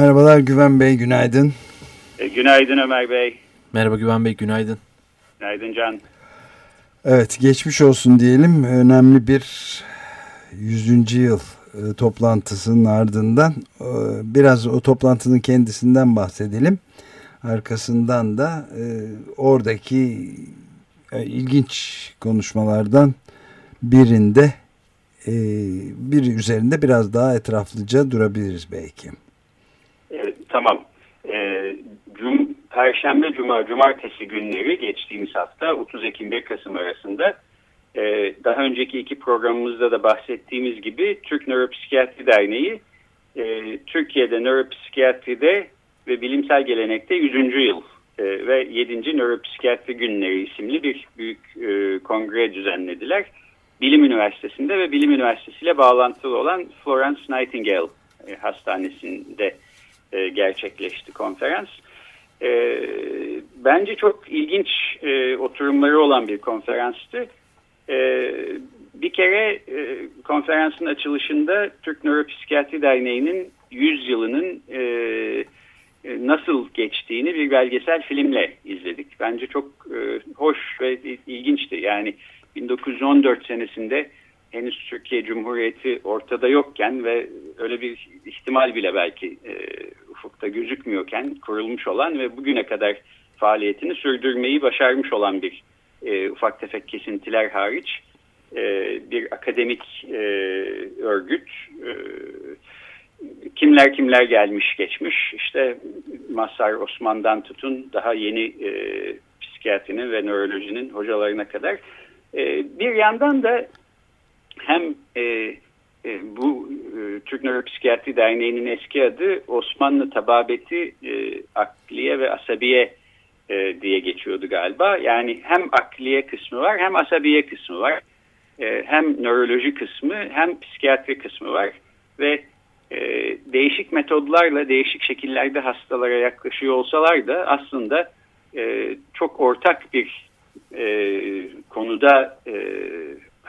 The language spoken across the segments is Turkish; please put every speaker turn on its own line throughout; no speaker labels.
Merhabalar Güven Bey, günaydın.
E, günaydın Ömer Bey.
Merhaba Güven Bey, günaydın.
Günaydın Can.
Evet, geçmiş olsun diyelim. Önemli bir 100. yıl e, toplantısının ardından e, biraz o toplantının kendisinden bahsedelim. Arkasından da e, oradaki e, ilginç konuşmalardan birinde e, bir üzerinde biraz daha etraflıca durabiliriz belki.
Tamam. E, cum, Perşembe, Cuma, Cumartesi günleri geçtiğimiz hafta 30 Ekim 1 Kasım arasında e, daha önceki iki programımızda da bahsettiğimiz gibi Türk Nöropsikiyatri Derneği e, Türkiye'de nöropsikiyatride ve bilimsel gelenekte 100. yıl e, ve 7. Nöropsikiyatri Günleri isimli bir büyük e, kongre düzenlediler. Bilim Üniversitesi'nde ve Bilim Üniversitesi ile bağlantılı olan Florence Nightingale e, Hastanesi'nde e, gerçekleşti konferans. E, bence çok ilginç e, oturumları olan bir konferanstı. E, bir kere e, konferansın açılışında Türk Nöropsikiyatri Derneği'nin 100 yılının e, e, nasıl geçtiğini bir belgesel filmle izledik. Bence çok e, hoş ve ilginçti. Yani 1914 senesinde henüz Türkiye Cumhuriyeti ortada yokken ve öyle bir ihtimal bile belki e, ufukta gözükmüyorken kurulmuş olan ve bugüne kadar faaliyetini sürdürmeyi başarmış olan bir e, ufak tefek kesintiler hariç e, bir akademik e, örgüt. E, kimler kimler gelmiş geçmiş işte Mazhar Osman'dan tutun daha yeni e, psikiyatrinin ve nörolojinin hocalarına kadar e, bir yandan da hem e, e, bu e, Türk Nöropsikiyatri Derneği'nin eski adı Osmanlı Tababeti e, Akliye ve Asabiye e, diye geçiyordu galiba. Yani hem akliye kısmı var hem asabiye kısmı var. E, hem nöroloji kısmı hem psikiyatri kısmı var. Ve e, değişik metodlarla değişik şekillerde hastalara yaklaşıyor olsalar da aslında e, çok ortak bir e, konuda e,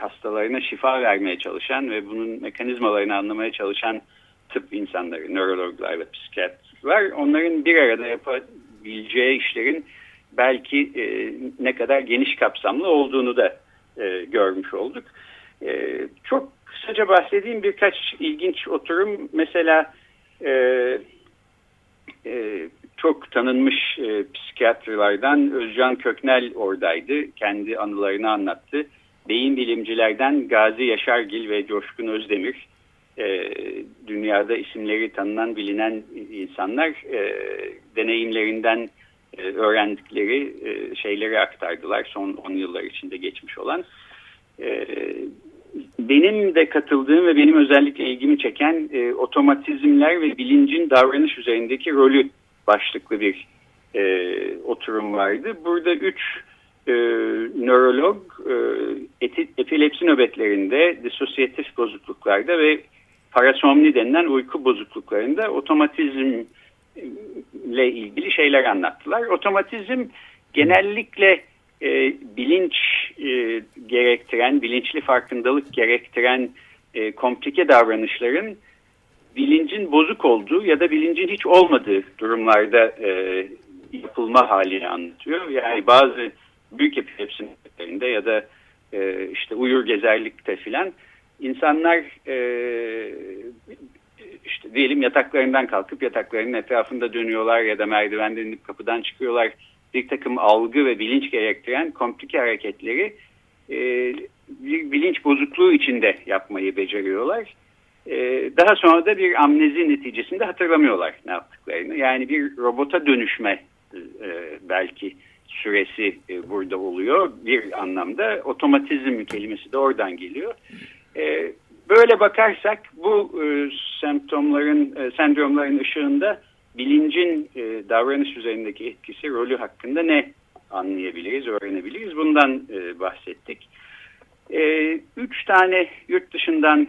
hastalarına şifa vermeye çalışan ve bunun mekanizmalarını anlamaya çalışan tıp insanları, nörologlar ve psikiyatrlar onların bir arada yapabileceği işlerin belki e, ne kadar geniş kapsamlı olduğunu da e, görmüş olduk. E, çok kısaca bahsedeyim birkaç ilginç oturum. Mesela e, e, çok tanınmış e, psikiyatrlardan Özcan Köknel oradaydı. Kendi anılarını anlattı. Beyin bilimcilerden Gazi Yaşargil ve Coşkun Özdemir. E, dünyada isimleri tanınan bilinen insanlar e, deneyimlerinden e, öğrendikleri e, şeyleri aktardılar son 10 yıllar içinde geçmiş olan. E, benim de katıldığım ve benim özellikle ilgimi çeken e, otomatizmler ve bilincin davranış üzerindeki rolü başlıklı bir e, oturum vardı. Burada üç e, nörolog e, eti, epilepsi nöbetlerinde, disosyatif bozukluklarda ve parasomni denilen uyku bozukluklarında otomatizmle ilgili şeyler anlattılar. Otomatizm genellikle e, bilinç e, gerektiren, bilinçli farkındalık gerektiren e, komplike davranışların bilincin bozuk olduğu ya da bilincin hiç olmadığı durumlarda e, yapılma halini anlatıyor. Yani bazı büyük epilepsilerinde ya da e, işte uyur gezerlikte filan insanlar e, işte diyelim yataklarından kalkıp yataklarının etrafında dönüyorlar ya da merdivenden inip kapıdan çıkıyorlar bir takım algı ve bilinç gerektiren komplike hareketleri e, bir bilinç bozukluğu içinde yapmayı beceriyorlar. E, daha sonra da bir amnezi neticesinde hatırlamıyorlar ne yaptıklarını. Yani bir robota dönüşme e, belki süresi e, burada oluyor bir anlamda. Otomatizm kelimesi de oradan geliyor. E, böyle bakarsak bu e, semptomların, sendromların ışığında bilincin davranış üzerindeki etkisi, rolü hakkında ne anlayabiliriz, öğrenebiliriz? Bundan bahsettik. Üç tane yurt dışından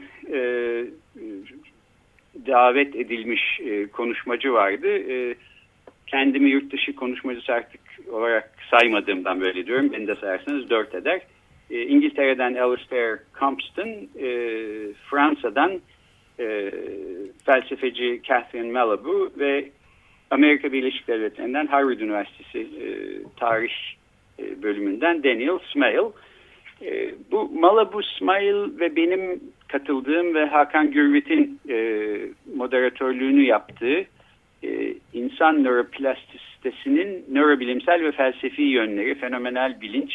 davet edilmiş konuşmacı vardı. E, kendimi yurt dışı konuşmacısı artık olarak saymadığımdan böyle diyorum. Beni de sayarsanız dört eder. E, İngiltere'den Alistair Compton, e, Fransa'dan e, felsefeci Catherine Malibu ve Amerika Birleşik Devletleri'nden Harvard Üniversitesi e, tarih e, bölümünden Daniel Smale. E, bu Malibu Smile ve benim katıldığım ve Hakan Gürvit'in e, moderatörlüğünü yaptığı e, insan nöroplastisitesinin nörobilimsel ve felsefi yönleri, fenomenal bilinç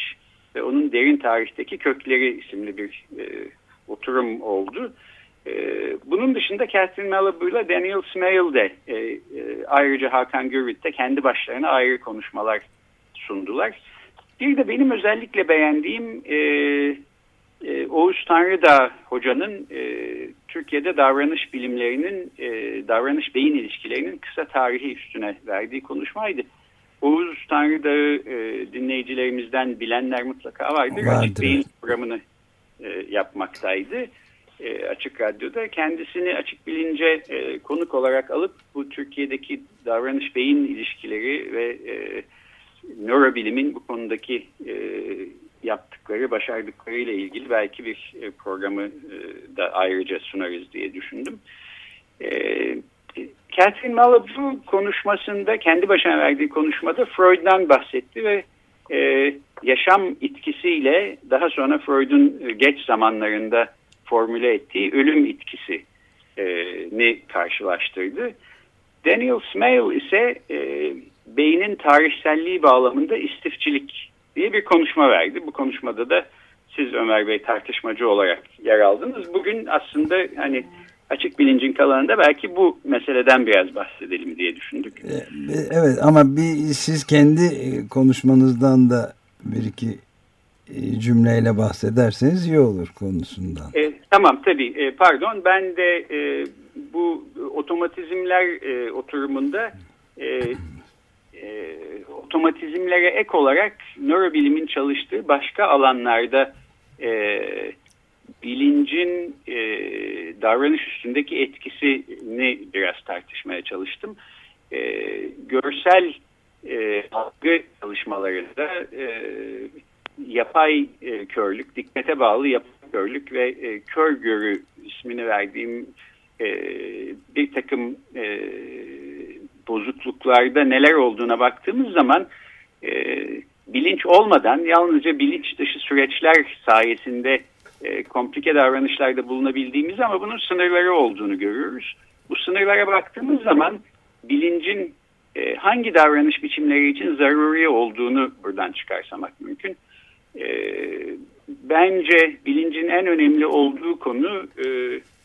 ve onun derin tarihteki kökleri isimli bir e, oturum oldu. E, bunun dışında Catherine Malibu ile Daniel Smale de e, e, ayrıca Hakan Gürvit de kendi başlarına ayrı konuşmalar sundular. Bir de benim özellikle beğendiğim e, e, Oğuz Tanrıdağ hocanın e, Türkiye'de davranış bilimlerinin, e, davranış beyin ilişkilerinin kısa tarihi üstüne verdiği konuşmaydı. Oğuz Tanrıdağ'ı e, dinleyicilerimizden bilenler mutlaka vardır. vardır. Açık beyin programını e, yapmaktaydı. E, açık Radyo'da kendisini açık bilince e, konuk olarak alıp bu Türkiye'deki davranış beyin ilişkileri ve e, nörobilimin bu konudaki e, yaptıkları, başardıkları ile ilgili belki bir e, programı e, da ayrıca sunarız diye düşündüm. E, Catherine Malabou konuşmasında, kendi başına verdiği konuşmada Freud'dan bahsetti ve yaşam itkisiyle daha sonra Freud'un geç zamanlarında formüle ettiği ölüm itkisini karşılaştırdı. Daniel Smale ise beynin tarihselliği bağlamında istifçilik diye bir konuşma verdi. Bu konuşmada da siz Ömer Bey tartışmacı olarak yer aldınız. Bugün aslında hani açık bilincin kalanında belki bu meseleden biraz bahsedelim diye düşündük. E,
evet ama bir siz kendi e, konuşmanızdan da bir iki e, cümleyle bahsederseniz iyi olur konusundan.
E, tamam tabii e, pardon ben de e, bu otomatizmler e, oturumunda e, e, otomatizmlere ek olarak nörobilimin çalıştığı başka alanlarda e, bilincin e, davranış üstündeki etkisini biraz tartışmaya çalıştım. E, görsel e, algı çalışmalarında e, yapay e, körlük, dikkate bağlı yapay körlük ve e, kör görü ismini verdiğim e, bir takım e, bozukluklarda neler olduğuna baktığımız zaman e, bilinç olmadan yalnızca bilinç dışı süreçler sayesinde e, komplike davranışlarda bulunabildiğimiz ama bunun sınırları olduğunu görüyoruz. Bu sınırlara baktığımız zaman bilincin e, hangi davranış biçimleri için zaruri olduğunu buradan çıkarsamak mümkün. E, bence bilincin en önemli olduğu konu e,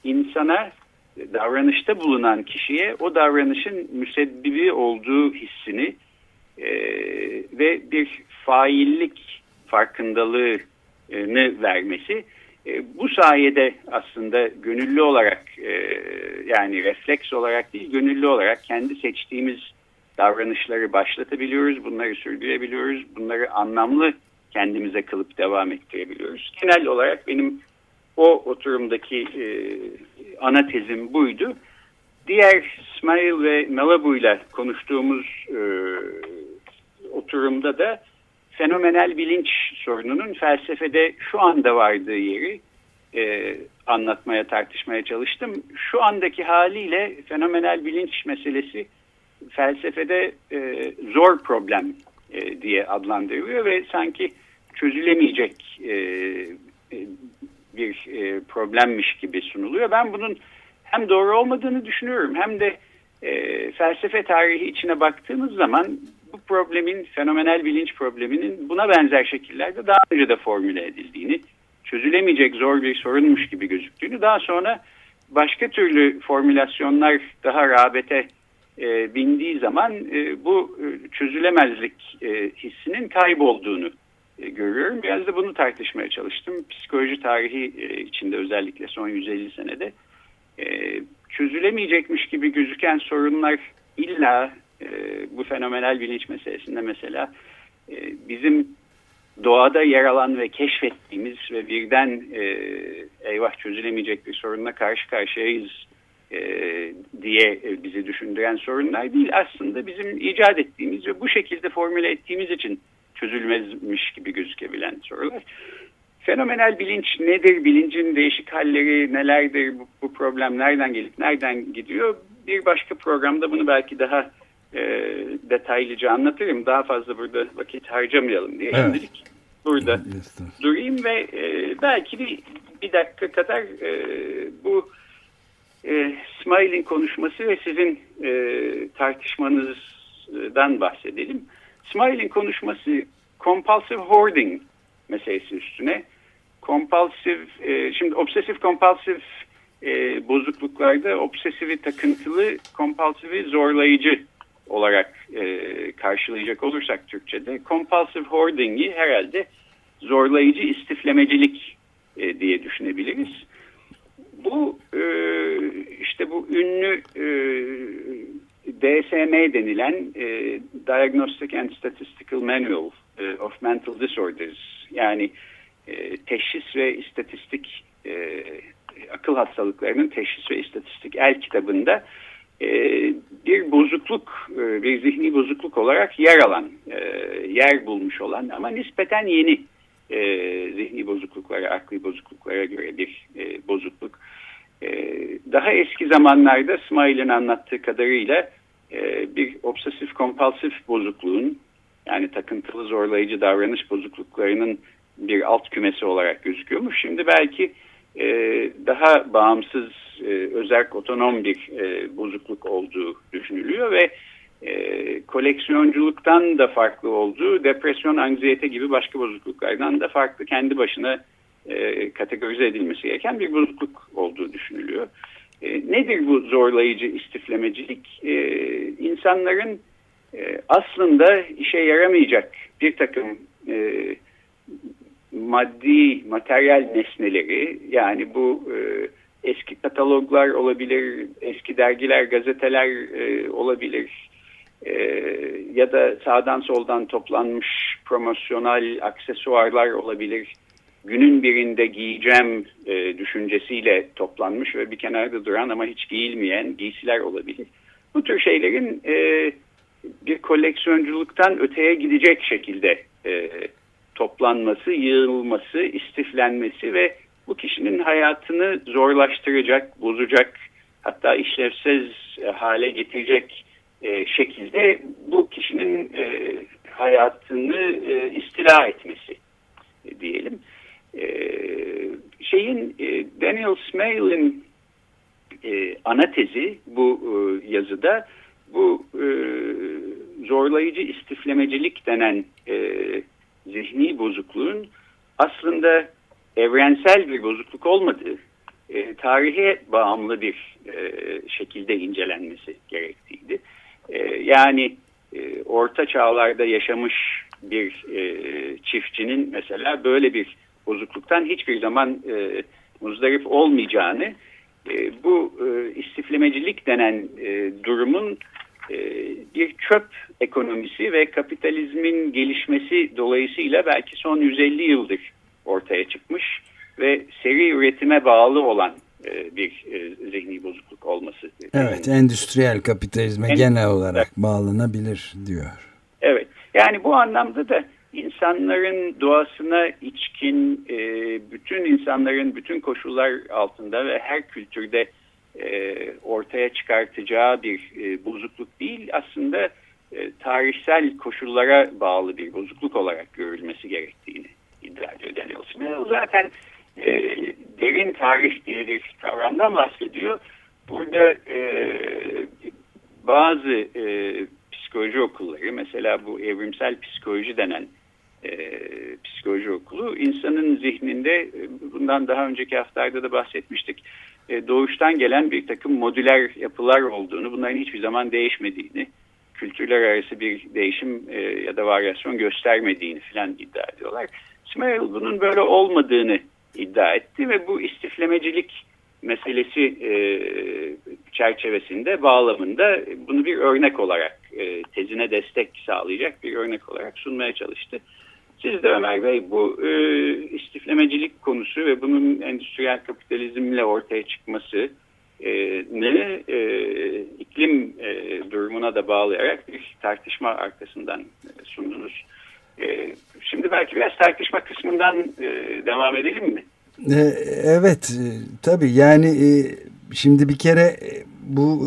insana davranışta bulunan kişiye o davranışın müsebbibi olduğu hissini e, ve bir faillik farkındalığını vermesi. E, bu sayede aslında gönüllü olarak e, yani refleks olarak değil gönüllü olarak kendi seçtiğimiz davranışları başlatabiliyoruz. Bunları sürdürebiliyoruz. Bunları anlamlı kendimize kılıp devam ettirebiliyoruz. Genel olarak benim o oturumdaki e, ana tezim buydu. Diğer İsmail ve Malibu ile konuştuğumuz e, oturumda da fenomenal bilinç sorununun felsefede şu anda vardığı yeri e, anlatmaya, tartışmaya çalıştım. Şu andaki haliyle fenomenal bilinç meselesi felsefede e, zor problem e, diye adlandırılıyor ve sanki çözülemeyecek e, e bir e, problemmiş gibi sunuluyor. Ben bunun hem doğru olmadığını düşünüyorum hem de e, felsefe tarihi içine baktığımız zaman bu problemin, fenomenal bilinç probleminin buna benzer şekillerde daha önce de formüle edildiğini, çözülemeyecek zor bir sorunmuş gibi gözüktüğünü, daha sonra başka türlü formülasyonlar daha rağbete e, bindiği zaman e, bu e, çözülemezlik e, hissinin kaybolduğunu görüyorum. Biraz da bunu tartışmaya çalıştım. Psikoloji tarihi e, içinde özellikle son 150 senede e, çözülemeyecekmiş gibi gözüken sorunlar illa e, bu fenomenal bilinç meselesinde mesela e, bizim doğada yer alan ve keşfettiğimiz ve birden e, eyvah çözülemeyecek bir sorunla karşı karşıyayız e, diye e, bizi düşündüren sorunlar değil. Aslında bizim icat ettiğimiz ve bu şekilde formüle ettiğimiz için çözülmezmiş gibi gözükebilen sorular. Fenomenal bilinç nedir? Bilincin değişik halleri nelerdir? Bu, bu problem nereden gelip nereden gidiyor? Bir başka programda bunu belki daha e, detaylıca anlatırım. Daha fazla burada vakit harcamayalım diye. Evet. Şimdilik burada durayım ve e, belki bir, bir dakika kadar e, bu e, Smiley'in konuşması ve sizin e, tartışmanızdan bahsedelim. Smiley'in konuşması compulsive hoarding meselesi üstüne. Compulsive, e, şimdi obsesif compulsive e, bozukluklarda obsesifi takıntılı, compulsive'i zorlayıcı olarak e, karşılayacak olursak Türkçe'de compulsive hoarding'i herhalde zorlayıcı istiflemecilik e, diye düşünebiliriz. Bu e, işte bu ünlü e, DSM denilen e, Diagnostic and Statistical Manual e, of Mental Disorders yani e, teşhis ve istatistik e, akıl hastalıklarının teşhis ve istatistik el kitabında e, bir bozukluk, e, bir zihni bozukluk olarak yer alan, e, yer bulmuş olan ama nispeten yeni e, zihni bozukluklara, akli bozukluklara göre bir e, bozukluk. E, daha eski zamanlarda Smile'in anlattığı kadarıyla e, bir obsesif kompulsif bozukluğun yani takıntılı zorlayıcı davranış bozukluklarının bir alt kümesi olarak gözüküyormuş. Şimdi belki e, daha bağımsız, e, özerk, otonom bir e, bozukluk olduğu düşünülüyor ve e, koleksiyonculuktan da farklı olduğu, depresyon, anksiyete gibi başka bozukluklardan da farklı kendi başına e, kategorize edilmesi gereken bir bozukluk olduğu düşünülüyor. E, nedir bu zorlayıcı istiflemecilik? E, insanların e, aslında işe yaramayacak bir takım e, maddi, materyal nesneleri yani bu e, eski kataloglar olabilir, eski dergiler, gazeteler e, olabilir e, ya da sağdan soldan toplanmış promosyonel aksesuarlar olabilir günün birinde giyeceğim e, düşüncesiyle toplanmış ve bir kenarda duran ama hiç giyilmeyen giysiler olabilir. Bu tür şeylerin e, bir koleksiyonculuktan öteye gidecek şekilde e, toplanması, yığılması, istiflenmesi ve bu kişinin hayatını zorlaştıracak, bozacak, hatta işlevsiz e, hale getirecek e, şekilde bu kişinin e, hayatını e, istila etmesi diyelim. Ee, şeyin e, Daniel Smail'in e, ana tezi bu e, yazıda bu e, zorlayıcı istiflemecilik denen zihni bozukluğun aslında evrensel bir bozukluk olmadığı, tarihe bağımlı bir şekilde incelenmesi gerektiğiydi. Yani orta çağlarda yaşamış bir çiftçinin mesela böyle bir bozukluktan hiçbir zaman e, muzdarip olmayacağını e, bu e, istiflemecilik denen e, durumun e, bir çöp ekonomisi ve kapitalizmin gelişmesi dolayısıyla belki son 150 yıldır ortaya çıkmış ve seri üretime bağlı olan e, bir e, zihni bozukluk olması.
Evet, endüstriyel kapitalizme en, genel olarak bağlanabilir diyor.
Evet, yani bu anlamda da insanların doğasına içkin, e, bütün insanların bütün koşullar altında ve her kültürde e, ortaya çıkartacağı bir e, bozukluk değil, aslında e, tarihsel koşullara bağlı bir bozukluk olarak görülmesi gerektiğini iddia ediyor Daniel Smith. Zaten e, derin tarih diye bir kavramdan bahsediyor. Burada e, bazı e, psikoloji okulları, mesela bu evrimsel psikoloji denen e, psikoloji okulu insanın zihninde e, bundan daha önceki haftalarda da bahsetmiştik e, doğuştan gelen bir takım modüler yapılar olduğunu bunların hiçbir zaman değişmediğini kültürler arası bir değişim e, ya da varyasyon göstermediğini filan iddia ediyorlar. İsmail bunun böyle olmadığını iddia etti ve bu istiflemecilik meselesi e, çerçevesinde bağlamında bunu bir örnek olarak e, tezine destek sağlayacak bir örnek olarak sunmaya çalıştı. Siz de Ömer Bey bu e, istiflemecilik konusu ve bunun endüstriyel kapitalizmle ortaya çıkması e, ne e, iklim e, durumuna da bağlayarak bir tartışma arkasından e, sundunuz. E, şimdi belki biraz tartışma kısmından e, devam edelim mi?
E, evet e, tabii yani şimdi bir kere bu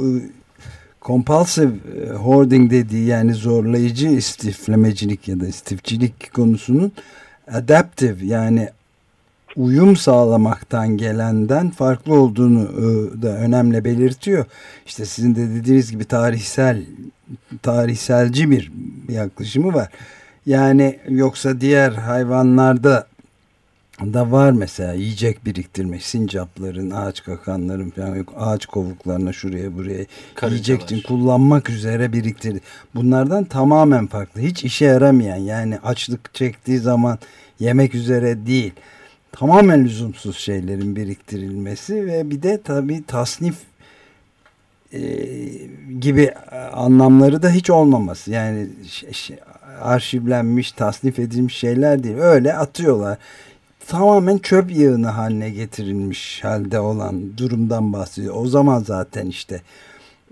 compulsive hoarding dediği yani zorlayıcı istiflemecilik ya da istifçilik konusunun adaptive yani uyum sağlamaktan gelenden farklı olduğunu da önemli belirtiyor. İşte sizin de dediğiniz gibi tarihsel tarihselci bir yaklaşımı var. Yani yoksa diğer hayvanlarda da var mesela yiyecek biriktirmek sincapların ağaç kakanların falan yok. Ağaç kovuklarına şuraya buraya Karıncalar. yiyecek için kullanmak üzere biriktirdi. Bunlardan tamamen farklı. Hiç işe yaramayan yani açlık çektiği zaman yemek üzere değil. Tamamen lüzumsuz şeylerin biriktirilmesi ve bir de tabi tasnif e, gibi anlamları da hiç olmaması. Yani arşivlenmiş tasnif edilmiş şeyler değil. Öyle atıyorlar tamamen çöp yığını haline getirilmiş halde olan durumdan bahsediyor. O zaman zaten işte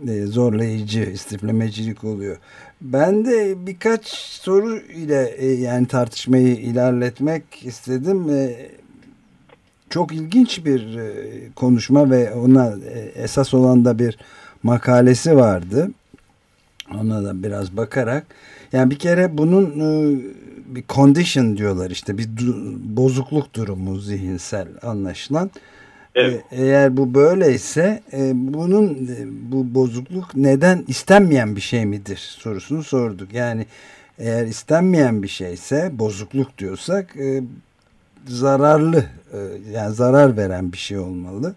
e, zorlayıcı istiflemecilik oluyor. Ben de birkaç soru ile e, yani tartışmayı ilerletmek istedim. E, çok ilginç bir konuşma ve ona esas olan da bir makalesi vardı. Ona da biraz bakarak. Yani bir kere bunun bir condition diyorlar işte bir du bozukluk durumu zihinsel anlaşılan. Evet. E, eğer bu böyleyse e, bunun e, bu bozukluk neden istenmeyen bir şey midir sorusunu sorduk. Yani eğer istenmeyen bir şeyse bozukluk diyorsak e, zararlı yani zarar veren bir şey olmalı.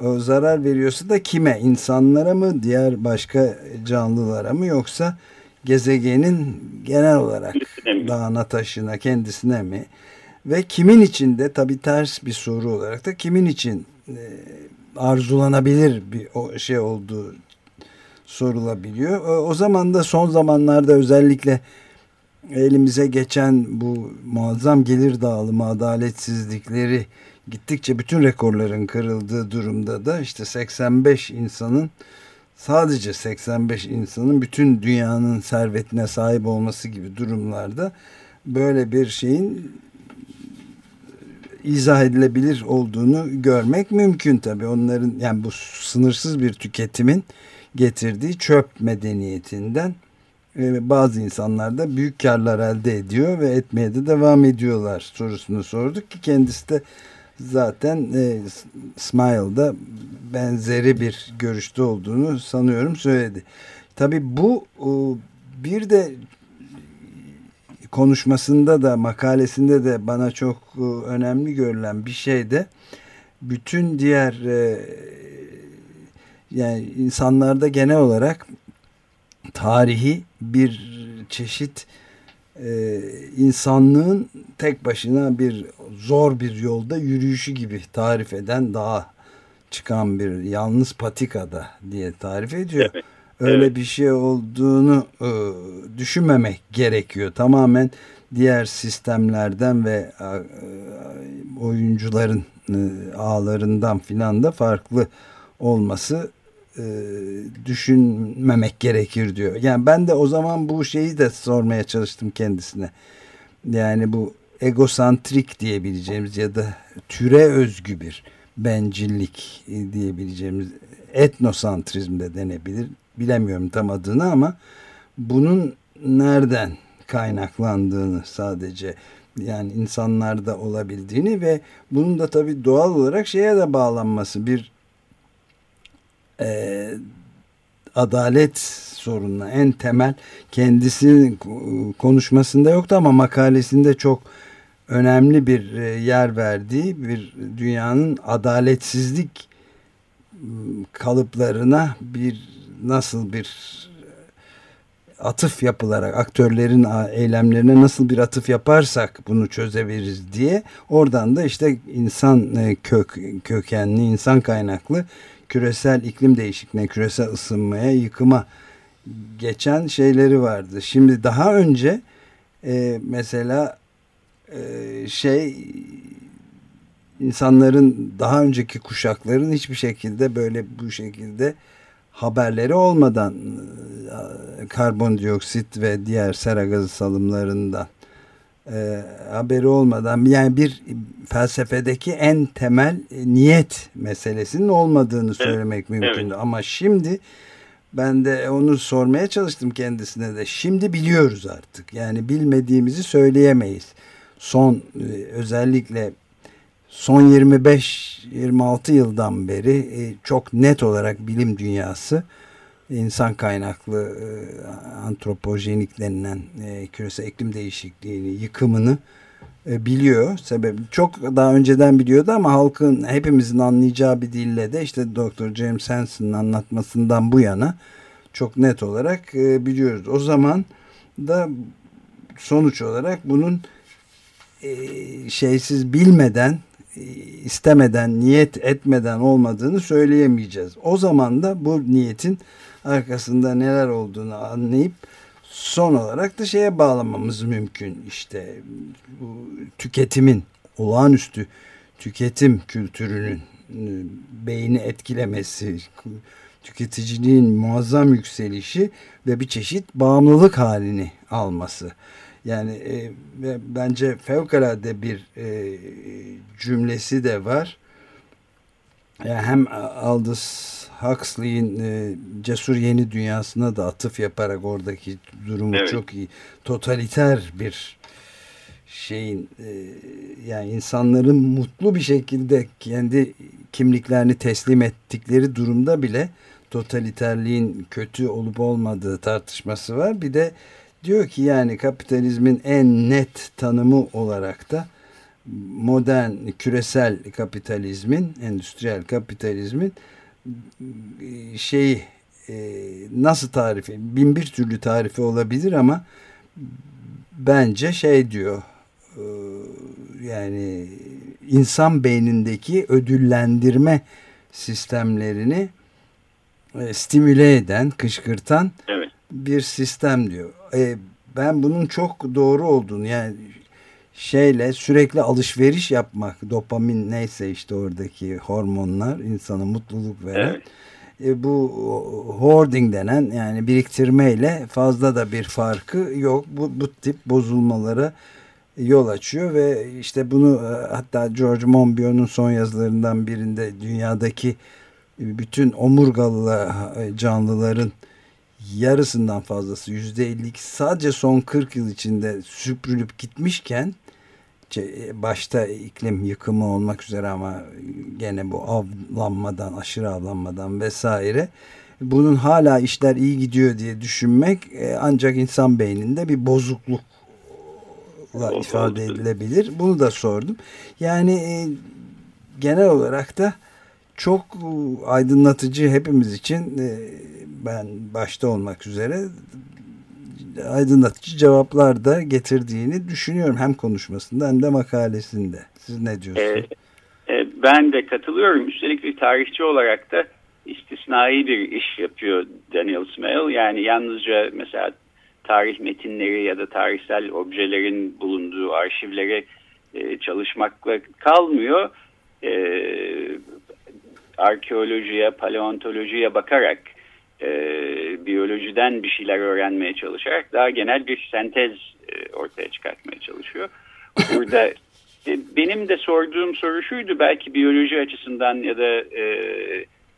O zarar veriyorsa da kime? İnsanlara mı? Diğer başka canlılara mı? Yoksa gezegenin genel olarak dağına taşına kendisine mi? Ve kimin için de tabi ters bir soru olarak da kimin için e, arzulanabilir bir o şey olduğu sorulabiliyor. O, o zaman da son zamanlarda özellikle elimize geçen bu muazzam gelir dağılımı adaletsizlikleri gittikçe bütün rekorların kırıldığı durumda da işte 85 insanın sadece 85 insanın bütün dünyanın servetine sahip olması gibi durumlarda böyle bir şeyin izah edilebilir olduğunu görmek mümkün tabi. Onların yani bu sınırsız bir tüketimin getirdiği çöp medeniyetinden e, bazı insanlar da büyük karlar elde ediyor ve etmeye de devam ediyorlar sorusunu sorduk ki kendisi de zaten e, Smile'da benzeri bir görüşte olduğunu sanıyorum söyledi. Tabi bu e, bir de konuşmasında da makalesinde de bana çok e, önemli görülen bir şey de bütün diğer e, yani insanlarda genel olarak tarihi bir çeşit e, insanlığın tek başına bir zor bir yolda yürüyüşü gibi tarif eden daha çıkan bir yalnız patikada diye tarif ediyor. Evet. Öyle evet. bir şey olduğunu e, düşünmemek gerekiyor. Tamamen diğer sistemlerden ve e, oyuncuların e, ağlarından filan da farklı olması e, düşünmemek gerekir diyor. Yani ben de o zaman bu şeyi de sormaya çalıştım kendisine. Yani bu egosantrik diyebileceğimiz ya da türe özgü bir bencillik diyebileceğimiz etnosantrizm de denebilir. Bilemiyorum tam adını ama bunun nereden kaynaklandığını sadece yani insanlarda olabildiğini ve bunun da tabii doğal olarak şeye de bağlanması bir e, adalet sorununa en temel kendisinin konuşmasında yoktu ama makalesinde çok önemli bir e, yer verdiği bir dünyanın adaletsizlik kalıplarına bir nasıl bir atıf yapılarak aktörlerin eylemlerine nasıl bir atıf yaparsak bunu çözebiliriz diye oradan da işte insan e, kök kökenli insan kaynaklı küresel iklim değişikliğine küresel ısınmaya yıkıma geçen şeyleri vardı. Şimdi daha önce e, mesela e, şey insanların daha önceki kuşakların hiçbir şekilde böyle bu şekilde haberleri olmadan e, karbondioksit ve diğer sera gazı salımlarından e, haberi olmadan yani bir felsefedeki en temel niyet meselesinin olmadığını söylemek evet. mümkün. Evet. Ama şimdi ben de onu sormaya çalıştım kendisine de. Şimdi biliyoruz artık. Yani bilmediğimizi söyleyemeyiz. Son e, özellikle son 25-26 yıldan beri e, çok net olarak bilim dünyası insan kaynaklı e, antropojenik denilen e, küresel iklim değişikliğini, yıkımını biliyor. Sebep çok daha önceden biliyordu ama halkın hepimizin anlayacağı bir dille de işte Dr. James Hansen'ın anlatmasından bu yana çok net olarak biliyoruz. O zaman da sonuç olarak bunun şeysiz bilmeden istemeden, niyet etmeden olmadığını söyleyemeyeceğiz. O zaman da bu niyetin arkasında neler olduğunu anlayıp son olarak da şeye bağlamamız mümkün. İşte bu tüketimin, olağanüstü tüketim kültürünün e, beyni etkilemesi, tüketiciliğin muazzam yükselişi ve bir çeşit bağımlılık halini alması. Yani e, bence fevkalade bir e, cümlesi de var. Yani hem Aldous Huxley'in e, Cesur Yeni Dünyası'na da atıf yaparak oradaki durumu evet. çok iyi. Totaliter bir şeyin e, yani insanların mutlu bir şekilde kendi kimliklerini teslim ettikleri durumda bile totaliterliğin kötü olup olmadığı tartışması var. Bir de Diyor ki yani kapitalizmin en net tanımı olarak da modern küresel kapitalizmin, endüstriyel kapitalizmin şeyi e, nasıl tarifi, bin bir türlü tarifi olabilir ama bence şey diyor e, yani insan beynindeki ödüllendirme sistemlerini e, stimüle eden, kışkırtan evet. bir sistem diyor e, ben bunun çok doğru olduğunu yani şeyle sürekli alışveriş yapmak dopamin neyse işte oradaki hormonlar insana mutluluk veren evet. e, bu hoarding denen yani biriktirmeyle fazla da bir farkı yok bu, bu tip bozulmalara yol açıyor ve işte bunu e, hatta George Monbiot'un son yazılarından birinde dünyadaki bütün omurgalı e, canlıların yarısından fazlası yüzde 52 sadece son 40 yıl içinde süpürülüp gitmişken başta iklim yıkımı olmak üzere ama gene bu avlanmadan aşırı avlanmadan vesaire bunun hala işler iyi gidiyor diye düşünmek e, ancak insan beyninde bir bozuklukla ifade edilebilir. Bunu da sordum. Yani e, genel olarak da çok aydınlatıcı hepimiz için e, ben başta olmak üzere aydınlatıcı cevaplar da getirdiğini düşünüyorum hem konuşmasında hem de makalesinde. Siz ne diyorsunuz?
Ee, e, ben de katılıyorum. Üstelik bir tarihçi olarak da istisnai bir iş yapıyor Daniel Smale. Yani yalnızca mesela tarih metinleri ya da tarihsel objelerin bulunduğu arşivlere e, çalışmakla kalmıyor. E, arkeolojiye, paleontolojiye bakarak e, biyolojiden bir şeyler öğrenmeye çalışarak daha genel bir sentez e, ortaya çıkartmaya çalışıyor. Burada e, benim de sorduğum soru şuydu belki biyoloji açısından ya da e,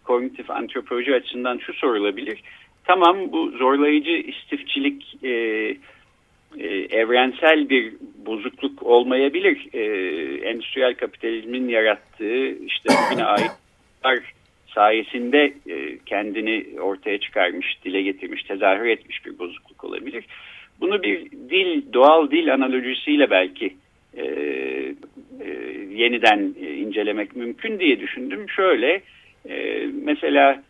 kognitif antropoloji açısından şu sorulabilir. Tamam bu zorlayıcı istifçilik e, e, evrensel bir bozukluk olmayabilir. E, endüstriyel kapitalizmin yarattığı işte bugüne ait sayesinde e, kendini ortaya çıkarmış, dile getirmiş, tezahür etmiş bir bozukluk olabilir. Bunu bir dil, doğal dil analojisiyle belki e, e, yeniden e, incelemek mümkün diye düşündüm. Şöyle, e, mesela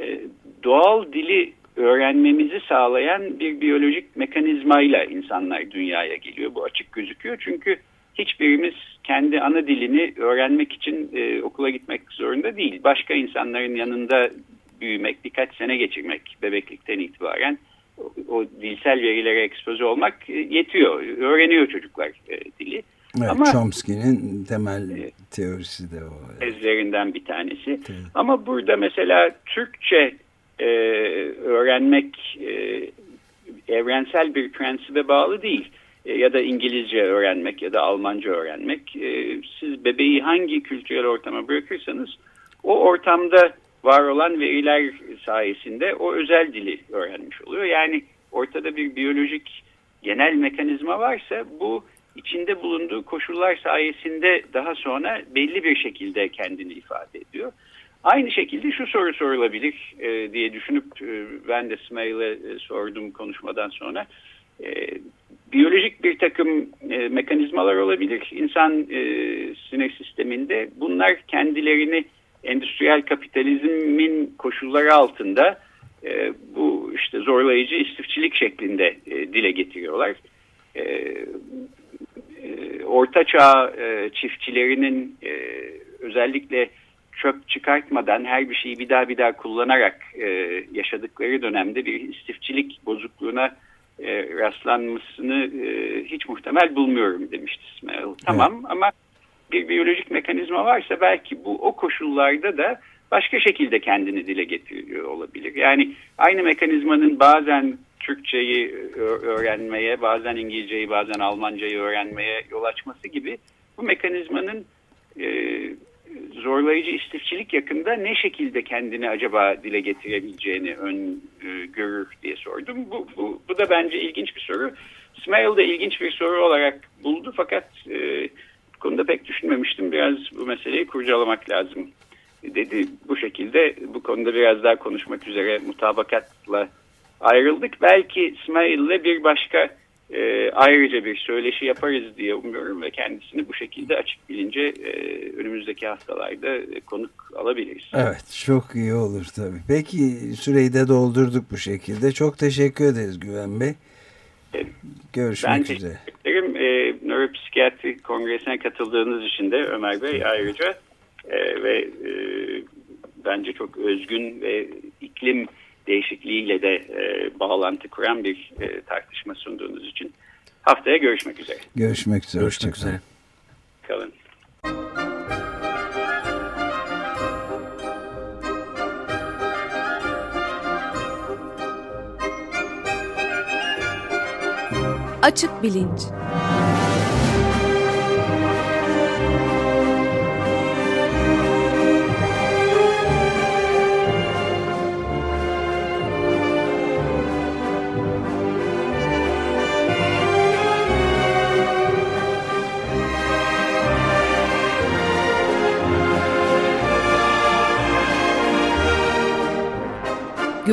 e, doğal dili öğrenmemizi sağlayan bir biyolojik mekanizmayla insanlar dünyaya geliyor. Bu açık gözüküyor çünkü hiçbirimiz kendi ana dilini öğrenmek için e, okula gitmek zorunda değil. Başka insanların yanında büyümek, birkaç sene geçirmek bebeklikten itibaren o, o dilsel verilere ekspoze olmak e, yetiyor. Öğreniyor çocuklar e, dili.
Evet, Ama, Chomsky'nin temel e, teorisi de o.
Tezlerinden bir tanesi. Evet. Ama burada mesela Türkçe e, öğrenmek e, evrensel bir prensibe bağlı değil. E, ya da İngilizce öğrenmek ya da Almanca öğrenmek. E, siz bebeği hangi kültürel ortama bırakırsanız o ortamda var olan veriler sayesinde o özel dili öğrenmiş oluyor. Yani ortada bir biyolojik genel mekanizma varsa bu içinde bulunduğu koşullar sayesinde daha sonra belli bir şekilde kendini ifade ediyor. Aynı şekilde şu soru sorulabilir e, diye düşünüp e, ben de Smail'e e, sordum konuşmadan sonra. E, biyolojik bir takım e, mekanizmalar olabilir insan e, sinir sisteminde. Bunlar kendilerini endüstriyel kapitalizmin koşulları altında e, bu işte zorlayıcı istifçilik şeklinde e, dile getiriyorlar. E, e, Orta Çağ e, çiftçilerinin e, özellikle çöp çıkartmadan her bir şeyi bir daha bir daha kullanarak e, yaşadıkları dönemde bir istifçilik bozukluğuna e, rastlanmasını e, hiç muhtemel bulmuyorum demişti İsmail. Tamam evet. ama bir biyolojik mekanizma varsa belki bu o koşullarda da başka şekilde kendini dile getiriyor olabilir. Yani aynı mekanizmanın bazen Türkçeyi öğrenmeye, bazen İngilizceyi, bazen Almancayı öğrenmeye yol açması gibi bu mekanizmanın e, zorlayıcı istifçilik yakında ne şekilde kendini acaba dile getirebileceğini ön e, görür diye sordum. Bu, bu, bu da bence ilginç bir soru. Smail de ilginç bir soru olarak buldu fakat e, konuda pek düşünmemiştim. Biraz bu meseleyi kurcalamak lazım dedi. Bu şekilde bu konuda biraz daha konuşmak üzere mutabakatla ayrıldık. Belki İsmail'le bir başka e, ayrıca bir söyleşi yaparız diye umuyorum ve kendisini bu şekilde açık bilince e, önümüzdeki haftalarda e, konuk alabiliriz.
Evet çok iyi olur tabii. Peki süreyi de doldurduk bu şekilde. Çok teşekkür ederiz Güven Bey. Görüşmek ben üzere.
Ben teşekkür ederim. E, Nöropsikiyatri Kongresi'ne katıldığınız için de Ömer Bey ayrıca e, ve e, bence çok özgün ve iklim değişikliğiyle de e, bağlantı kuran bir e, tartışma sunduğunuz için haftaya görüşmek üzere.
Görüşmek üzere. Görüşmek üzere.
Kalın.
Açık Bilinç